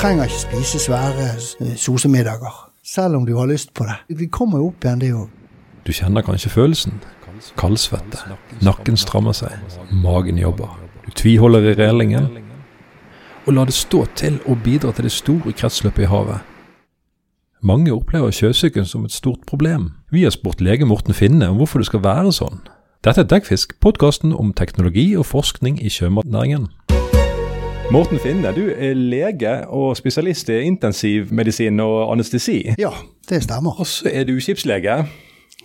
trenger ikke spise svære eh, sosemiddager. Selv om du har lyst på det. Vi kommer jo opp igjen, det òg. Du kjenner kanskje følelsen. Kaldsvette. Nakken strammer seg. Magen jobber. Du tviholder i relingen. Og la det stå til å bidra til det store kretsløpet i havet. Mange opplever sjøsyken som et stort problem. Vi har spurt lege Morten Finne om hvorfor det skal være sånn. Dette er Dekkfisk, podkasten om teknologi og forskning i sjømatnæringen. Morten Finne, du er lege og spesialist i intensivmedisin og anestesi. Ja, det stemmer. Og så er du skipslege.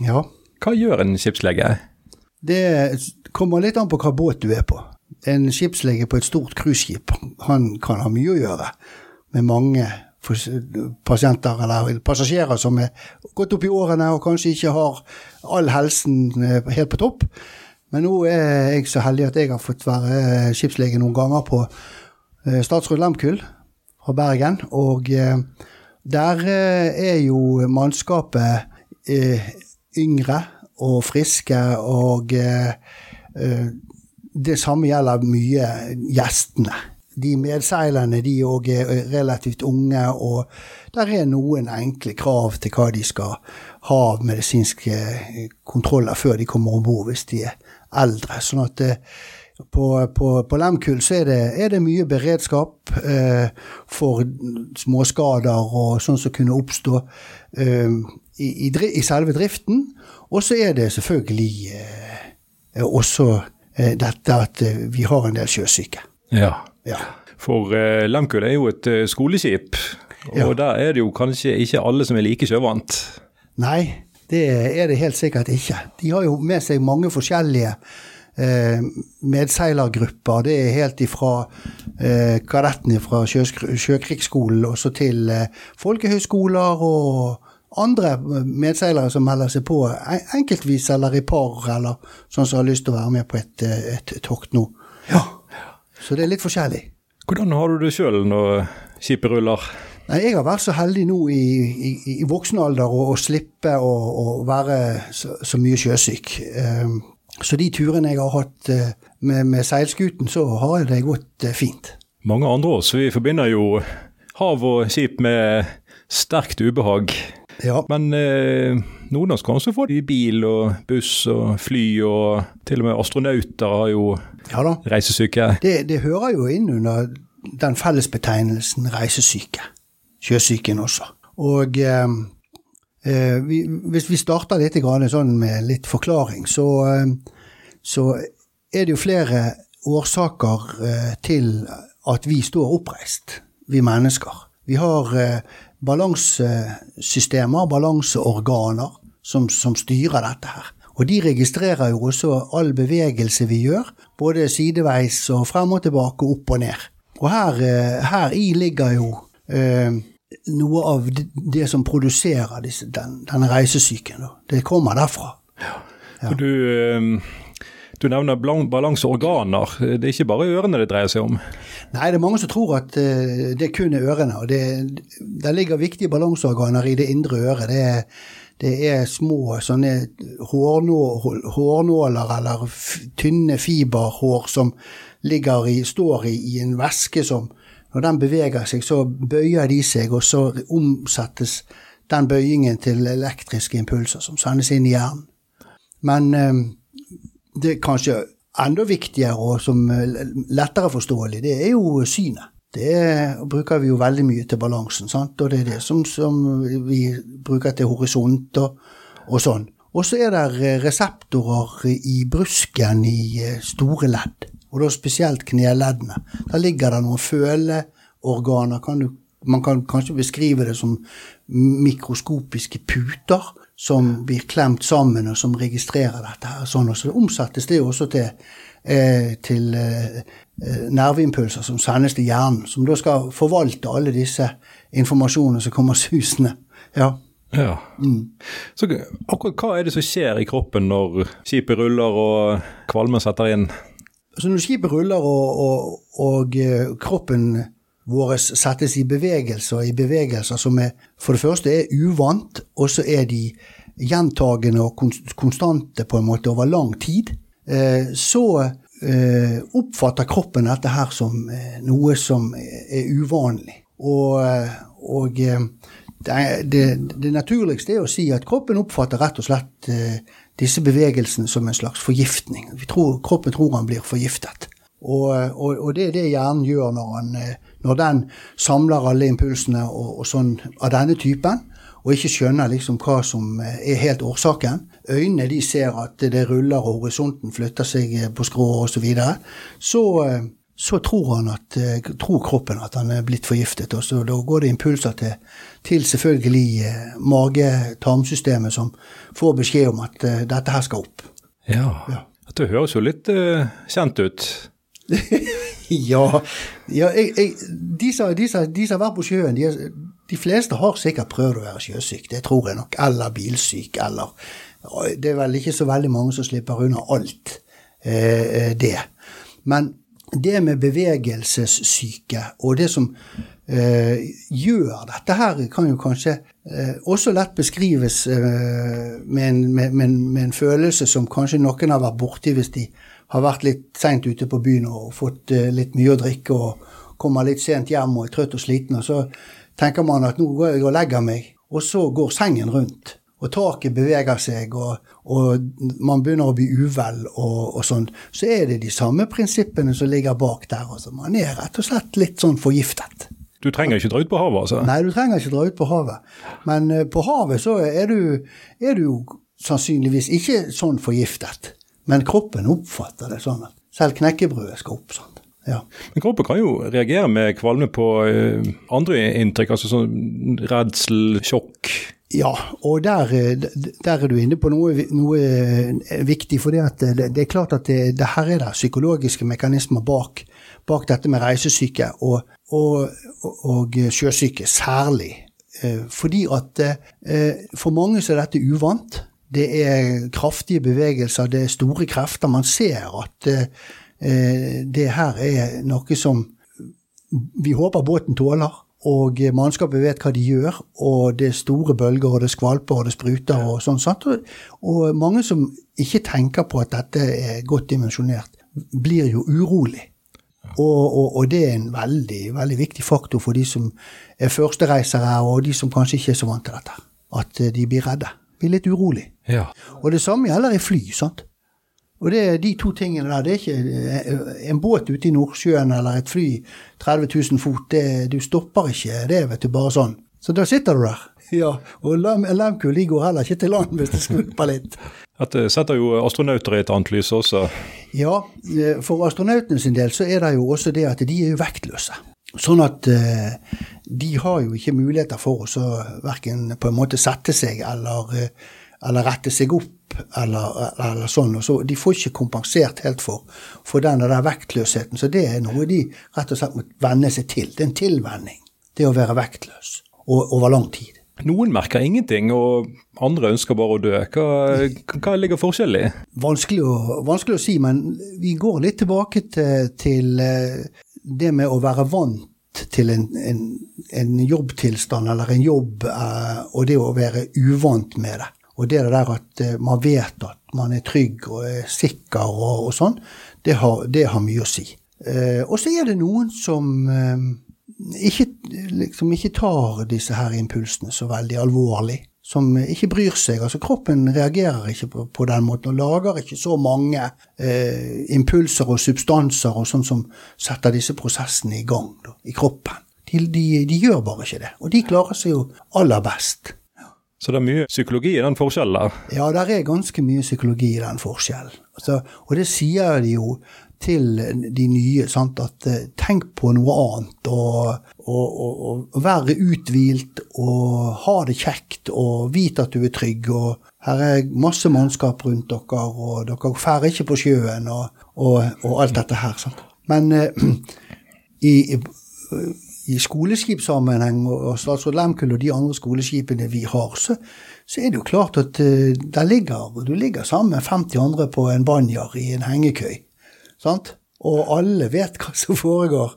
Ja. Hva gjør en skipslege? Det kommer litt an på hva båt du er på. En skipslege på et stort cruiseskip han kan ha mye å gjøre med mange pasienter eller passasjerer som er gått opp i årene og kanskje ikke har all helsen eh, helt på topp. Men nå er jeg så heldig at jeg har fått være skipslege noen ganger på eh, Statsråd Lemkull fra Bergen. Og eh, der er jo mannskapet yngre og friske, og det samme gjelder mye gjestene de medseilerne de òg er relativt unge, og der er noen enkle krav til hva de skal ha av medisinske kontroller før de kommer om bord, hvis de er eldre. Sånn at eh, på, på, på Lemkull så er det, er det mye beredskap eh, for småskader og sånn som kunne oppstå eh, i, i, i, selve driften. Og så er det selvfølgelig eh, også eh, dette at eh, vi har en del sjøsyke. Ja. Ja. For eh, Lemkull er jo et uh, skoleskip, og ja. der er det jo kanskje ikke alle som er like sjøvant? Nei, det er det helt sikkert ikke. De har jo med seg mange forskjellige eh, medseilergrupper. Det er helt ifra eh, kadettene fra sjø, Sjøkrigsskolen og så til eh, folkehøyskoler og andre medseilere som melder seg på enkeltvis eller i par, eller sånn som har lyst til å være med på et, et tokt nå. Ja. Så det er litt forskjellig. Hvordan har du det sjøl når skipet ruller? Nei, Jeg har vært så heldig nå i, i, i voksen alder å, å slippe å, å være så, så, mye sjøsyk. Um, så de turene jeg har hatt uh, med, med seilskuten, så har det gått uh, fint. Mange andre oss vi forbinder jo hav og skip med sterkt ubehag. Ja. Men eh, noen av oss kan også få det i bil og buss og fly, og til og med astronauter har jo ja reisesyke. Det, det hører jo inn under den fellesbetegnelsen reisesyke. Sjøsyken også. Og eh, eh, vi, hvis vi starter litt sånn med litt forklaring, så, eh, så, er det jo flere årsaker eh, til at vi står oppreist, vi mennesker. Vi har eh, balansesystemer, balanseorganer, som, som styrer dette her. Og de registrerer jo også all bevegelse vi gjør, både sideveis og frem og tilbake, opp og ned. Og her, eh, her i ligger jo eh, noe av det som produserer disse, den, denne reisesyken. Det kommer derfra. Ja. Ja. Du, eh, du, nevner balanseorganer. Det er ikke bare ørene det dreier seg om? Nei, det er mange som tror at eh, det kun er ørene. og det, Der ligger viktige balanseorganer i det indre øret. Det er det er små sånne hårnåler eller tynne fiberhår som ligger i, står i, i en væske som Når den beveger seg, så bøyer de seg, og så omsettes den bøyingen til elektriske impulser som sendes inn i hjernen. Men eh, det er kanskje enda viktigere og som eh, lettere forståelig, det er jo synet. Det bruker vi jo veldig mye til balansen, sant? og det er det som, som vi bruker til horisont og, og sånn. Og så er det reseptorer i brusken i eh, store ledd, og da spesielt kneleddene. Der ligger det noen føleorganer. Kan du, man kan kanskje beskrive det som mikroskopiske puter som blir klemt sammen, og som registrerer dette. her, sånn, og Så omsettes det også til, eh, til eh, Eh, nerveimpulser som sendes til hjernen, som da skal forvalte alle disse informasjonene som kommer susende. Ja. ja. Mm. Så akkurat hva er det som skjer i kroppen når skipet ruller og kvalmen setter inn? Så når skipet ruller og, og, og eh, kroppen vår settes i bevegelser, i bevegelser som er, for det første er uvant, og så er de gjentagende og konstante på en måte over lang tid, eh, så eh, oppfatter kroppen dette her som noe som er uvanlig. Og, og det, det, det, naturligste er å si at kroppen oppfatter rett og slett disse bevegelsene som en slags forgiftning. Tror, kroppen tror han blir forgiftet. Og, og, og, det er det hjernen gjør når, han, når den samler alle impulsene og, sånn av denne typen og ikke skjønner liksom hva som eh, er helt årsaken. Øynene de ser at det ruller og horisonten flytter seg eh, på skrå osv. Så, videre. så eh, så tror, han at, tror kroppen at han er blitt forgiftet. Og så da går det impulser til, til selvfølgelig mage-tarmsystemet, som får beskjed om at uh, dette her skal opp. Ja. ja. Det høres jo litt uh, kjent ut. ja. ja jeg, jeg, de, som, de, som, de, som, har vært på sjøen, de, de fleste har sikkert prøvd å være sjøsyk, det tror jeg nok. Eller bilsyk, eller Det er vel ikke så veldig mange som slipper unna alt uh, det. Men det med bevegelsessyke og det som eh, gjør dette her, kan jo kanskje eh, også lett beskrives eh, med en, med, med, med, en, følelse som kanskje noen har vært borti hvis de har vært litt seint ute på byen og fått eh, litt mye å drikke og kommer litt sent hjem og er trøtt og sliten. og så tenker man at nå går jeg og legger meg, og så går sengen rundt. Og taket beveger seg, og, og man begynner å bli uvel og, og, sånn. Så er det de samme prinsippene som ligger bak der. Altså. Man er rett og slett litt sånn forgiftet. Du trenger ikke dra ut på havet, altså? Nei, du trenger ikke dra ut på havet. Men uh, på havet så er du, er du sannsynligvis ikke sånn forgiftet. Men kroppen oppfatter det sånn at selv knekkebrødet skal opp. sånn. Ja. Men kroppen kan jo reagere med kvalme på uh, andre inntrykk, altså sånn redsel, sjokk. Ja, og der, eh, der, er du inne på noe, noe eh, viktig. For det, det, er klart at det, det, her er det psykologiske mekanismer bak, bak dette med reisesyke og, og, og sjøsyke særlig. Fordi at for mange så er dette uvant. Det er kraftige bevegelser, det er store krefter. Man ser at Eh, det her er noe som vi håper båten tåler. Og mannskapet vet hva de gjør, og det er store bølger, og det skvalper og det spruter. Og sånn, sant? Og mange som ikke tenker på at dette er godt dimensjonert, blir jo urolig. Og, og, og, det er en veldig, veldig viktig faktor for de som er førstereisere, og de som kanskje ikke er så vant til dette. At de blir redde. Blir litt urolig. Ja. Og det samme gjelder i fly. sant? Og det er de to tingene der. Det er ikke eh, en båt ute i Nordsjøen eller et fly 30 000 fot. Det, du stopper ikke det, vet du. Bare sånn. Så da sitter du der. Ja, Og Lemkul går heller ikke til land hvis det skvulper litt. Dette setter jo astronauter i et annet lys også. Ja, eh, for astronautene sin del så er det jo også det at de er jo vektløse. Sånn at de har jo ikke muligheter for å verken på en måte sette seg eller eller rette seg opp, eller, eller sånn. Så de får ikke kompensert helt for, for den der vektløsheten. Så det er noe de rett og slett må venne seg til. Det er en tilvenning, det å være vektløs og, over lang tid. Noen merker ingenting, og andre ønsker bare å dø. Hva, hva ligger forskjellen i? Vanskelig vanskelig å, si, men vi går litt tilbake til, til eh, det med å være vant til en, en, en, jobbtilstand eller en jobb, eh, og det å være uvant med det. Og det der at eh, man vet at man er trygg og er sikker og, og sånn, det har, det har, mye å si. Eh, og så er det noen som eh, ikke, liksom ikke tar disse her impulsene så veldig alvorlig. Som ikke bryr seg. altså Kroppen reagerer ikke på, på den måten og lager ikke så mange eh, impulser og substanser og sånn som setter disse prosessene i gang da, i kroppen. De, de, de gjør bare ikke det. Og de klarer seg jo aller best. Så det er mye psykologi i den forskjellen der? Ja, det er ganske mye psykologi i den forskjellen. Altså, og det sier de jo til de nye, sant? at uh, tenk på noe annet. Og, og, og, og, være uthvilt og ha det kjekt og vite at du er trygg. og Her er masse mannskap rundt dere, og dere drar ikke på sjøen og, alt dette her. Sant? Men i i, i skoleskipsammenheng og statsråd Lemkull og de andre skoleskipene vi har, så, så er det jo klart at uh, der ligger, du ligger sammen med 50 andre på en banjar i en hengekøy. Sant? Og alle vet hva som foregår.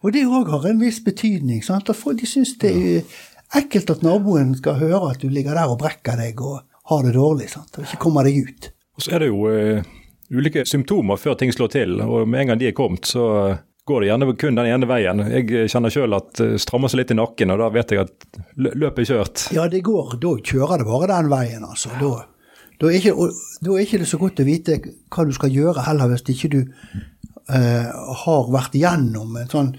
Og det òg har en viss betydning. Sant? De syns det er ekkelt at naboen skal høre at du ligger der og brekker deg og har det dårlig sant? og ikke kommer deg ut. Og så er det jo uh, ulike symptomer før ting slår til, og med en gang de er kommet, så går det gjerne kun den ene veien. Jeg kjenner sjøl at det strammer seg litt i nakken, og da vet jeg at løpet er kjørt. Ja, det går. Da kjører det bare den veien, altså. Da, da, er ikke, da er ikke det så godt å vite hva du skal gjøre heller, hvis ikke du eh, har vært gjennom en sånn,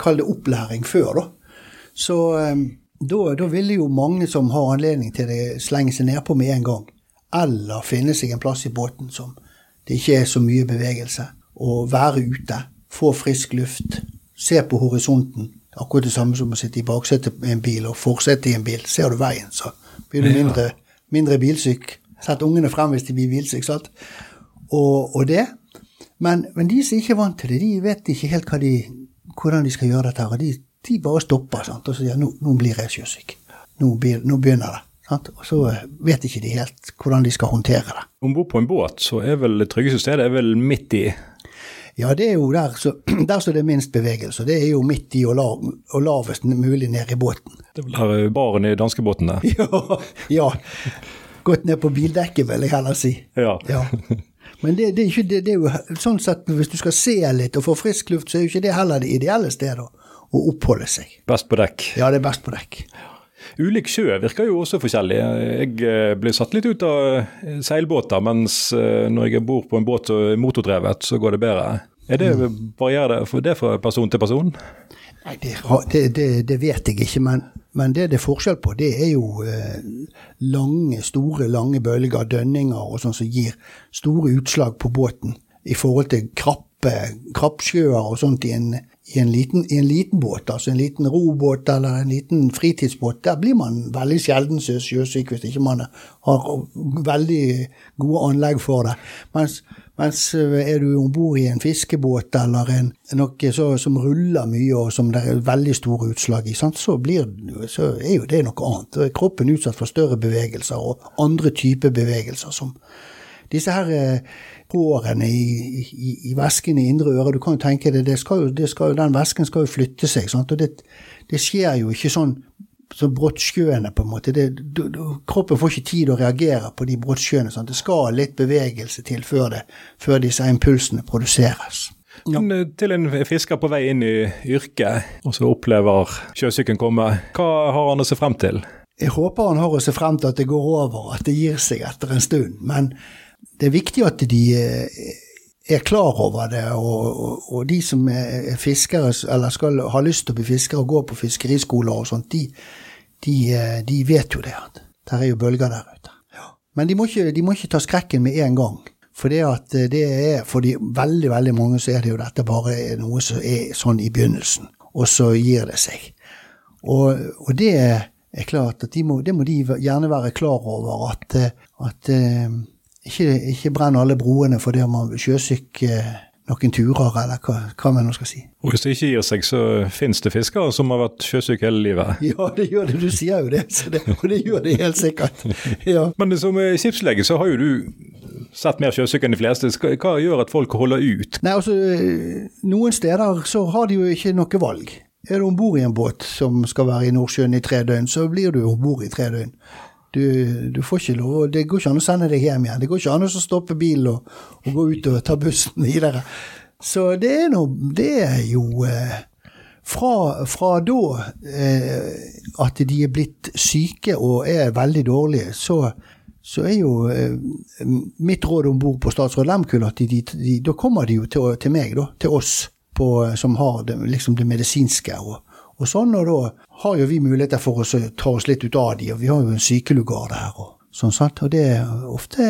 kall det opplæring før, da. Så eh, da, da ville jo mange som har anledning til det, slenge seg nedpå med en gang. Eller finne seg en plass i båten som det ikke er så mye bevegelse. Og være ute, få frisk luft, se på horisonten. Akkurat det samme som å sitte i baksetet i en bil og forsetet i en bil. Ser du veien, så blir du mindre, mindre bilsyk. Sett ungene frem hvis de blir bilsyke. Og, og det. Men, men, de som ikke er vant til det, de vet ikke helt de, hvordan de skal gjøre dette. og de, de bare stopper sant? og sier nå, nå blir jeg sjøsyk. Nå, nå begynner det. Og så vet ikke de helt hvordan de skal håndtere det. Om bord på en båt, så er vel det tryggeste stedet er vel midt i? Ja, det er jo der så, der så det er minst bevegelse. Det er jo midt i og, lav, og lavest mulig ned i båten. Det er vel der baren i danskebåtene? ja, ja. Gått ned på bildekket, vil jeg heller si. Ja. ja. Men det, det, er ikke, det, det, er jo sånn sett, hvis du skal se litt og få frisk luft, så er jo ikke det heller det ideelle stedet å oppholde seg. Best på dekk? Ja, det er best på dekk. Ulik sjø virker jo også forskjellig. Jeg eh, blir satt litt ut av eh, seilbåter, mens eh, når jeg bor på en båt som er motordrevet, så går det bedre. Er det, mm. Varierer det, det fra person til person? Nei, det, det, det, vet jeg ikke, men, men, det det er forskjell på, det er jo lange, store lange bølger, dønninger og sånn som gir store utslag på båten i forhold til krappe, krappsjøer og sånt i en, i en, liten, i en liten båt, altså en liten robåt eller en liten fritidsbåt, der blir man veldig sjelden sjøsyk hvis ikke man har veldig gode anlegg for det. Mens, mens eh, er du om bord i en fiskebåt eller en, noe så, som ruller mye og som det er veldig store utslag i, sant? Så, blir, så er jo det noe annet. Kroppen er utsatt for større bevegelser og andre typer bevegelser som disse her eh, hårene i, i, i væsken i indre øre. Du kan jo tenke deg, det skal jo, det skal, den væsken skal jo flytte seg. Sant? Og det, det, skjer jo ikke sånn så bråttskjøende, på en måte. Det, du, du, kroppen får ikke tid å reagere på de bråttskjøene. Det skal litt bevegelse til før, det, før disse impulsene produseres. Ja. Eh, til en fisker på vei inn i yrket, og så opplever sjøsyken komme, hva har han å se frem til? Jeg håper han har å se frem til at det går over, at det gir seg etter en stund. Men det er viktig at de eh, er klar over det, og, og, og de som er fiskere, eller skal ha lyst til å bli fiskere og gå på fiskeriskoler og sånt, de, de, eh, de, vet jo det. at Der er jo bølger der ute. Men de må, ikke, de må ikke ta skrekken med en gang. For det, at eh, det er, for de, veldig veldig mange så er det jo dette bare noe som er sånn i begynnelsen, og så gir det seg. Og, og det er klart at de må, det må de gjerne være klar over, at, at ikke, ikke brenn alle broene fordi man er sjøsyk eh, noen turer, eller hva, hva man nå skal si. Og Hvis det ikke gir seg, så finnes det fiskere som har vært sjøsyke hele livet? Ja, det gjør det. Du sier jo det, det og det gjør det helt sikkert. Ja. Men som skipslege så har jo du sett mer sjøsyke enn de fleste. Hva gjør at folk holder ut? Nei, altså, Noen steder så har de jo ikke noe valg. Er du om bord i en båt som skal være i Nordsjøen i tre døgn, så blir du om bord i tre døgn. Du, du, får ikke lov, Det går ikke an å sende deg hjem igjen. Det går ikke an å stoppe bilen og, og, gå ut og ta bussen videre. Så det er, noe, det er jo eh, fra, fra, da eh, at de er blitt syke og er veldig dårlige, så, så er jo eh, mitt råd om bord på Statsråd Lehmkuhl at de, de, de, da kommer de jo til, til meg, da, til oss på, som har det, liksom det medisinske. og og sånn, og da har jo vi muligheter for å ta oss litt ut av de, og vi har jo en sykelugar der. og sånn sant, og det er, ofte,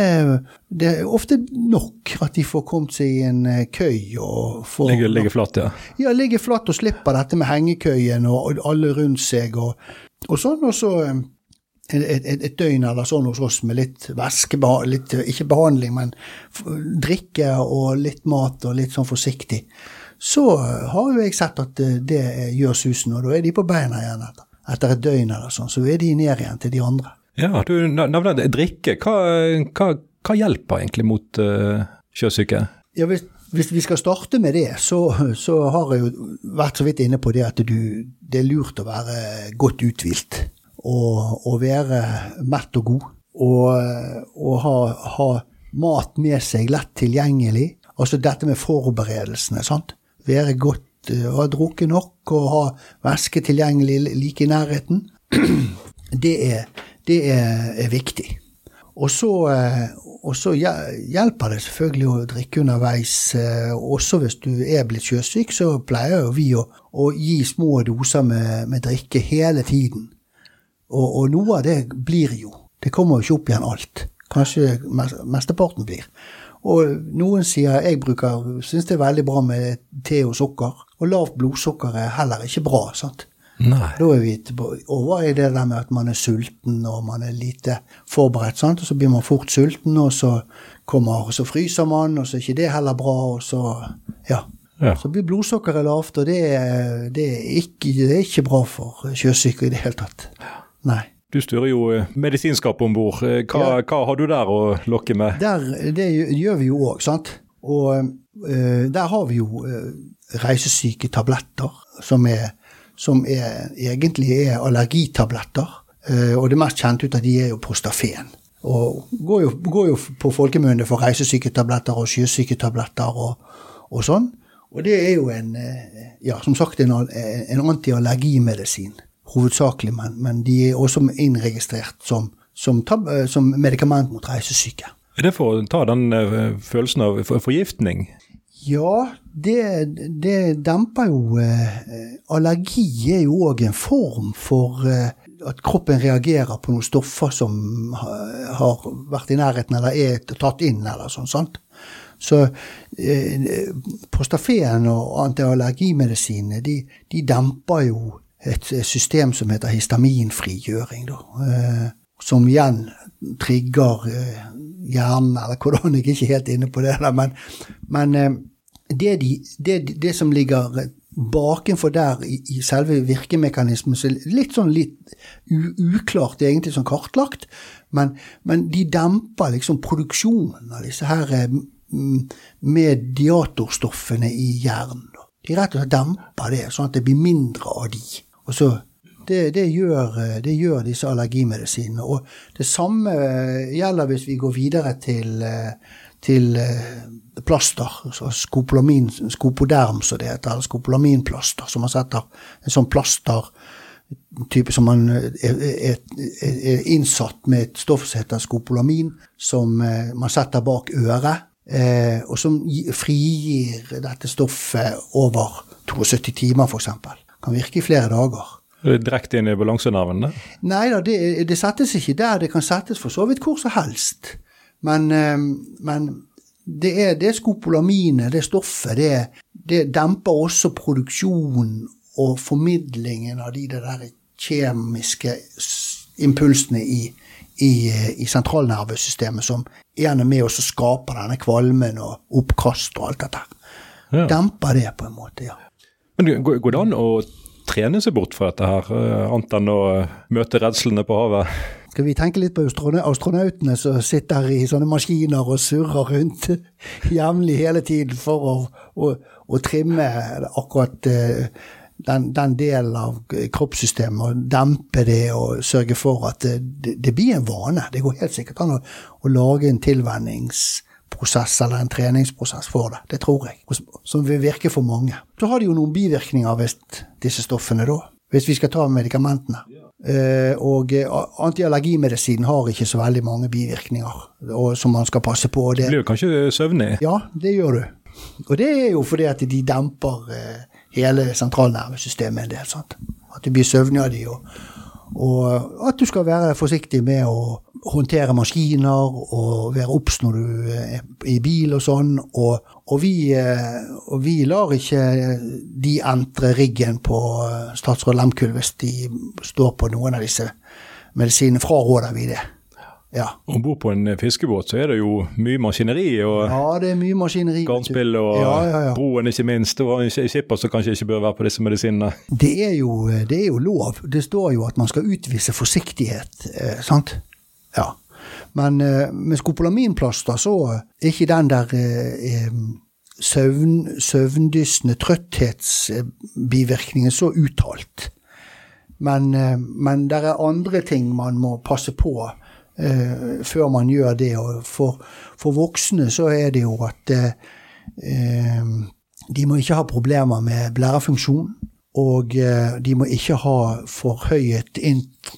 det er ofte nok at de får kommet seg i en eh, køy og får ligger, ligger flatt, ja. Ja, ligger flatt og slipper dette med hengekøyen og alle rundt seg og, og sånn. Og så eh, et, et, et, døgn eller sånn hos oss med litt væske, litt, ikke behandling, men drikke og litt mat og litt sånn forsiktig så har jo jeg sett at eh, det gjør susen, og da er de på beina igjen etter, etter et døgn eller sånn. Så er de ned igjen til de andre. Ja, du nevner drikke. Hva, hva, hva, hjelper egentlig mot uh, sjøsyke? Ja, hvis, hvis, vi skal starte med det, så, så, har jeg jo vært så vidt inne på det at du, det er lurt å være godt uthvilt. Og, og være mett og god. Og, og ha, ha mat med seg lett tilgjengelig. Altså dette med forberedelsene. sant? Være godt og ha drukket nok og ha væske tilgjengelig like i nærheten. Det er, det er, er viktig. Og så, eh, og så hjelper det selvfølgelig å drikke underveis. eh, Også hvis du er blitt sjøsyk, så pleier vi å, å gi små doser med, med drikke hele tiden. Og, og noe av det blir jo. Det kommer jo ikke opp igjen alt. Kanskje mesteparten blir. Og noen sier jeg bruker, syns det er veldig bra med te og sukker. Og lavt blodsukker er heller ikke bra. sant? Nei. Da er vi over i det der med at man er sulten og man er lite forberedt. sant? Og så blir man fort sulten, og så kommer, og så fryser man, og så er ikke det heller bra, og så ja. Ja. Så blir blodsukkeret lavt, og det, det, er ikke, det er ikke bra for sjøsyke i det hele tatt. Nei. Du styrer jo eh, medisinskapet om bord. Eh, Hva, Ja. hva har du der å lokke med? Der, det gjør- vi jo òg, sant. Og eh, der har vi jo reisesyke tabletter, som, er, som er, egentlig er allergitabletter. Eh, og det mest kjente ut av de er jo Prostafen. Og går jo, går jo på folkemunne for reisesyketabletter og sjøsyketabletter og, og sånn. Og det er jo en, ja, som sagt, en, en antiallergimedisin, hovedsakelig, men, men de er også innregistrert som, som, eh, som medikament mot reisesyke. Er det for å ta den eh, følelsen av forgiftning? Ja, det, det demper jo eh, Allergi er jo òg en form for at kroppen reagerer på noen stoffer som ha- har vært i nærheten eller er tatt inn, eller sånn. sant? Så eh, Prostafen og antiallergimedisinene de, de demper jo et system som heter histaminfrigjøring, da. Eh, som igjen trigger eh, hjernen, eller hvordan jeg er ikke helt inne på det, da, men, men eh, det, de, det, det som ligger bakenfor der i, i selve virkemekanismen, så litt sånn litt u, uklart egentlig sånn kartlagt, men, men de demper liksom produksjonen av disse her mediatorstoffene i hjernen. De rett og slett demper det, sånn at det blir mindre av de. Og så det, det, gjør, eh, det gjør disse allergimedisinene. Og det samme eh, gjelder hvis vi går videre til, eh, til plaster. Så skopolamin, som det heter. Eller skopolaminplaster. som man setter en sånn plaster type som man er, er, er, innsatt med et stoff som heter skopolamin, som man setter bak øret. Og som frigir dette stoffet over 72 timer, f.eks. Kan virke i flere dager. Er Direkte inn i balansenerven? det? Nei da, det, det settes ikke der. Det kan settes for så vidt hvor som helst. Men, eh, men det er det skopolaminet, det stoffet, det, det demper også produksjonen og formidlingen av de der kjemiske impulsene i, i, i sentralnervesystemet som igjen er med oss og skaper denne kvalmen og oppkast og alt dette. Ja. Demper det på en måte, ja. Men går, det an å trene seg bort fra dette her, annet enn å møte redslene på havet? Skal vi tenke litt på astronautene som sitter i sånne maskiner og surrer rundt jevnlig hele tiden for å, å, å trimme akkurat eh, den, den delen av kroppssystemet og dempe det og sørge for at det, det, blir en vane. Det går helt sikkert an å, å lage en tilvenningsprosess eller en treningsprosess for det. Det tror jeg. Som, vil virke for mange. Så har de jo noen bivirkninger hvis disse stoffene, da. Hvis vi skal ta medikamentene. Eh, og antiallergimedisinen har ikke så veldig mange bivirkninger som man skal passe på. Det, blir jo kanskje søvnig? ja, det gjør du. Og det er jo fordi at de demper eh, hele sentralnervesystemet en del. sant? At du blir søvnig av de, og, og at du skal være forsiktig med å håndtere maskiner og være obs når du er i bil og sånn. Og, og, vi, eh, og vi lar ikke de entre riggen på eh, statsråd Lemkull hvis de står på noen av disse medisinene. Fraråder vi det. Ja. Om bord på en fiskebåt så er det jo mye maskineri og ja, det er mye maskineri. garnspill og Ja, ja, ja. broen ikke minst. Og skipper som kanskje ikke bør være på disse medisinene. Det er, jo, det er jo lov. Det står jo at man skal utvise forsiktighet. Eh, sant? Ja. Men eh, med skopolaminplaster så er ikke den der eh, eh, søvn, søvndyssende trøtthetsbivirkningen så uttalt. Men, eh, men det er andre ting man må passe på eh, før man gjør det. Og for, for voksne så er det jo at eh, de må ikke ha problemer med blærefunksjon. Og de må ikke ha forhøyet int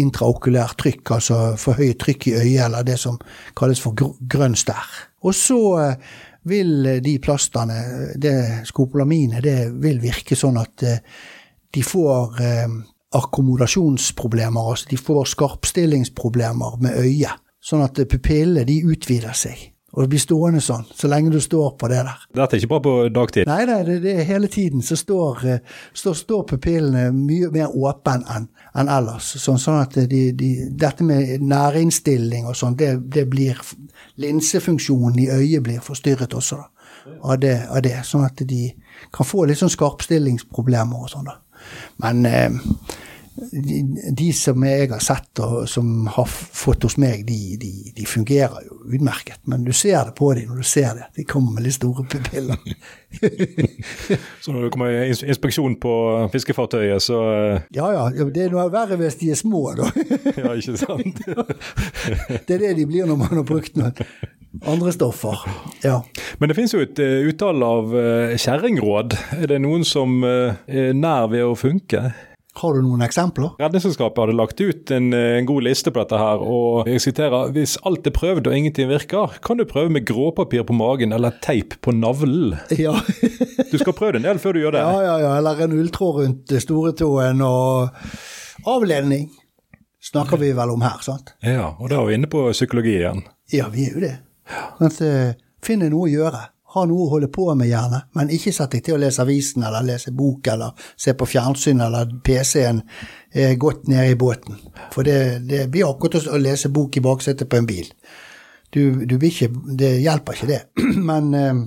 intraokulært trykk, altså for forhøyet trykk i øyet, eller det som kalles for grønn stær. Og så eh, vil de plastene, det skopolaminet, det vil virke sånn at eh, de får akkommodasjonsproblemer, altså de får skarpstillingsproblemer med øyet. Sånn at pupillene de utvider seg. Og blir stående sånn, så lenge du står på det der. Dette er ikke bare på dagtid? Nei, nei det, det hele tiden så står, eh, står, står pupillene mye mer åpne enn en ellers. Sånn, sånn at de, de, dette med nærinnstilling og sånn, det, det, blir Linsefunksjonen i øyet blir forstyrret også, da. Av det, av det. Sånn at de kan få litt sånn skarpstillingsproblemer og sånn, da. Men eh, de, som jeg har sett og som har fått hos meg, de, de, de, fungerer jo utmerket. Men du ser det på dem når du ser det. De kommer med litt store pupiller. så når det kommer inspeksjon på fiskefartøyet, så eh, Ja ja. Det er noe verre hvis de er små, da. ja, ikke sant? det er det de blir når man har brukt noe andre stoffer. Ja. Men det finnes jo et uh, utall av uh, kjerringråd. Er det noen som uh, er nær ved å funke? Har du noen eksempler? Redningsselskapet hadde lagt ut en, en, god liste på dette her, og jeg siterer hvis alt er prøvd og ingenting virker, kan du prøve med gråpapir på magen eller teip på navlen. Ja. du skal prøve det en del før du gjør det. Ja, ja, ja. Eller en ulltråd rundt storetåen og avledning snakker vi vel om her, sant? Ja, og da er vi inne på psykologi igjen. Ja, vi er jo det. Sånn at, finne noe å gjøre ha noe å holde på med, gjerne, men ikke sett deg til å lese avisen eller lese bok eller se på fjernsyn eller PC-en eh, godt nede i båten. For det, det blir akkurat å lese bok i baksetet på en bil. Du, du ikke, det hjelper ikke, det. Men, eh,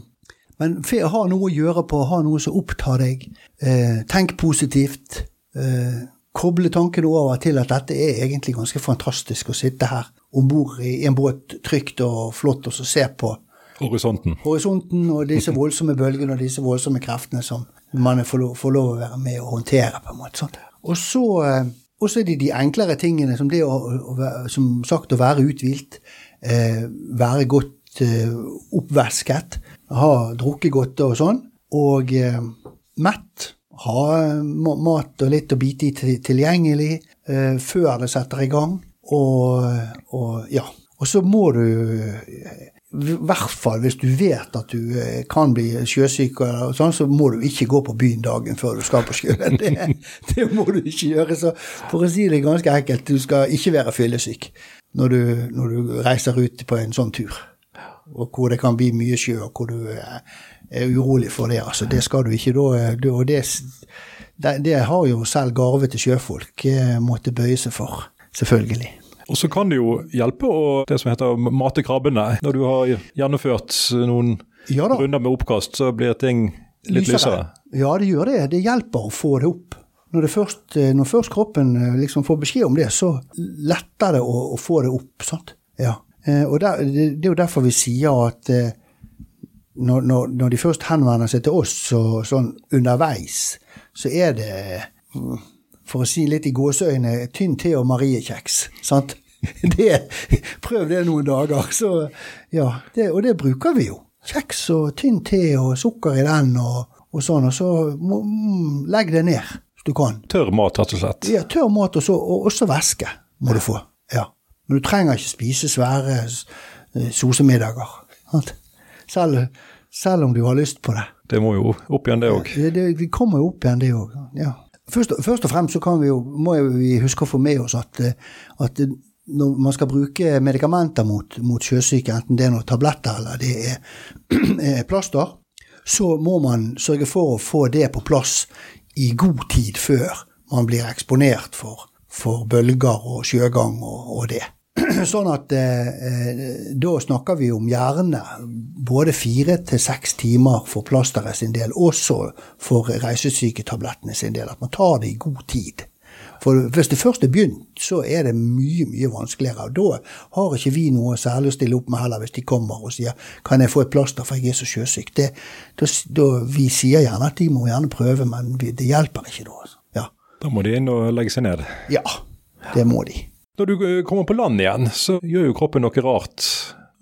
men ha noe å gjøre på, ha noe som opptar deg. Eh, tenk positivt. Eh, koble tankene over til at dette er egentlig ganske fantastisk å sitte her om bord i en båt trygt og flott og så se på Horisonten. Horisonten og disse voldsomme bølgene og disse voldsomme kreftene som man får lov, får lov å være med og håndtere. på en måte. Sånn. Og så eh, er det de enklere tingene, som det å, å, som sagt, å være uthvilt, eh, være godt eh, oppvæsket, ha drukket godt og sånn, og eh, mett. Ha mat og litt å bite i tilgjengelig eh, før det setter i gang. Og, og ja. Og så må du i hvert fall hvis du vet at du eh, kan bli sjøsyk, sånn, så må du ikke gå på byen dagen før du skal på sjøen. Det, det, må du ikke gjøre. Så for å si det ganske enkelt, du skal ikke være fyllesyk når du, når du reiser ut på en sånn tur. Og hvor det kan bli mye sjø, og hvor du er, er urolig for det. Altså, det skal du ikke da. Og det, det, det har jo selv garvete sjøfolk eh, måttet bøye seg for. Selvfølgelig. Og så kan det jo hjelpe å det som heter mate krabbene. Når du har gjennomført noen ja runder med oppkast, så blir ting litt lysere. Ja, det gjør det. Det hjelper å få det opp. Når, det først, eh, når først, kroppen eh, liksom får beskjed om det, så letter det å, å få det opp. sant? Ja. Eh, og der, det, det, er jo derfor vi sier at når, når, når, de først henvender seg til oss så, sånn underveis, så er det mm, for å si litt i gåseøyne, tynn te og mariekjeks. Sant? Det, prøv det noen dager, så ja. Det, og det bruker vi jo. Kjeks og tynn te og sukker i den og, og sånn. Og så mm, legg det ned hvis du kan. Tørr mat, rett og slett? Ja, tørr mat og, så, og også væske må du få. Ja. Men du trenger ikke spise svære eh, sosemiddager. Selv, selv om du har lyst på det. Det må jo opp igjen, det òg. Det, det, det, kommer jo opp igjen, det òg. Ja. Først, først, og fremst så kan vi jo, må vi huske å få med oss at, eh, at når man skal bruke medikamenter mot, mot sjøsyke, enten det er noen tabletter eller det er, er plaster, så må man sørge for å få det på plass i god tid før man blir eksponert for, for bølger og sjøgang og, og det. Sånn at eh, eh, da snakker vi om gjerne både fire til seks timer for plasteret sin del, også for reisesyketablettene sin del. At man tar det i god tid. For hvis det først er begynt, så er det mye mye vanskeligere. og Da har ikke vi noe særlig å stille opp med heller, hvis de kommer og sier 'kan jeg få et plaster, for jeg er så sjøsyk'. Det, da, da, vi sier gjerne at de må gjerne prøve, men det hjelper ikke da. Altså. Ja. Da må de inn og legge seg ned? Ja, det må de. Når du eh, kommer på land igjen, så gjør jo kroppen noe rart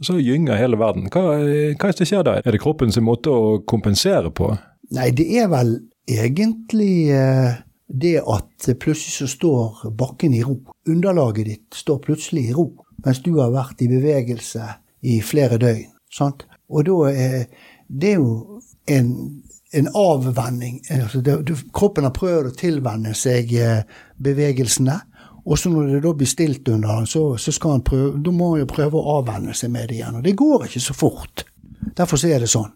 så gynger hele verden. Hva, hva er det som skjer da? Er det kroppens måte å kompensere på? Nei, det er vel egentlig eh, det at plutselig så står bakken i ro. Underlaget ditt står plutselig i ro, mens du har vært i bevegelse i flere døgn. Sant? Og da er det jo en, en avvenning. Altså det, du, kroppen har prøvd å tilvenne seg eh, bevegelsene. Og så når det da blir stilt under den, så, så skal han prøve, da må han jo prøve å avvenne seg med det igjen. Og det går ikke så fort. Derfor så er det sånn.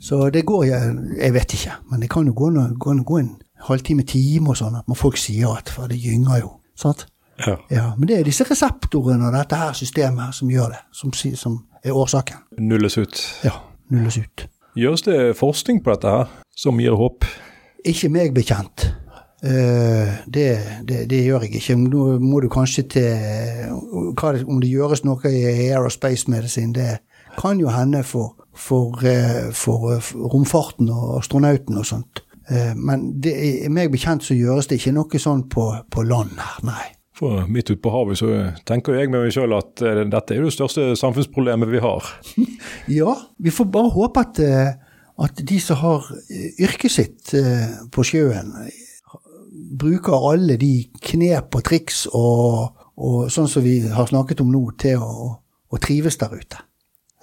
Så det går jeg, jeg vet ikke, men det kan jo gå, gå, gå en halvtime, time og sånn, at folk sier at for det gynger jo. sant? Ja. Ja, Men det er disse reseptorene og dette her systemet som gjør det, som, som er årsaken. Nulles ut. Ja, nulles ut. Gjøres det forskning på dette her, som gir håp? Ikke meg bekjent. Uh, det, det, det, gjør jeg ikke. Nå må du kanskje til hva, Om det gjøres noe i aerospace medisin, det kan jo hende for, for, uh, for, for romfarten og astronauten og sånt. Men det, meg bekjent så gjøres det ikke noe sånn på, på land her, nei. For midt ute på havet så tenker jeg med meg sjøl at dette er det største samfunnsproblemet vi har. ja, vi får bare håpe at, at de som har yrket sitt på sjøen, bruker alle de knep og triks og, og sånn som vi har snakket om nå, til å, å trives der ute.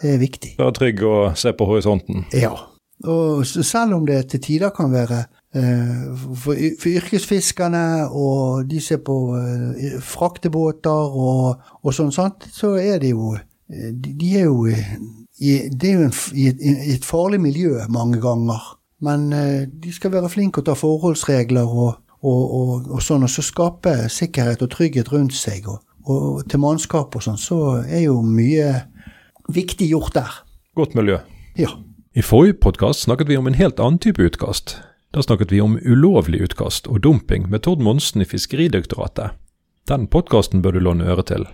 Det er viktig. Være trygg og se på horisonten. Ja. Og selv om det til tider kan være eh, for, for, yrkesfiskerne og de ser på eh, fraktebåter og, og sånn, sant, så er det jo De, de er jo i, er jo en, i, et, farlig miljø mange ganger. Men eh, de skal være flinke å ta forholdsregler og, og, og, og sånn, og så skape sikkerhet og trygghet rundt seg. Og, og til mannskap og sånn, så er jo mye viktig gjort der. Godt miljø. Ja. I forrige podkast snakket vi om en helt annen type utkast. Da snakket vi om ulovlig utkast og dumping med Tord Monsen i Fiskeridirektoratet. Den podkasten bør du låne øre til.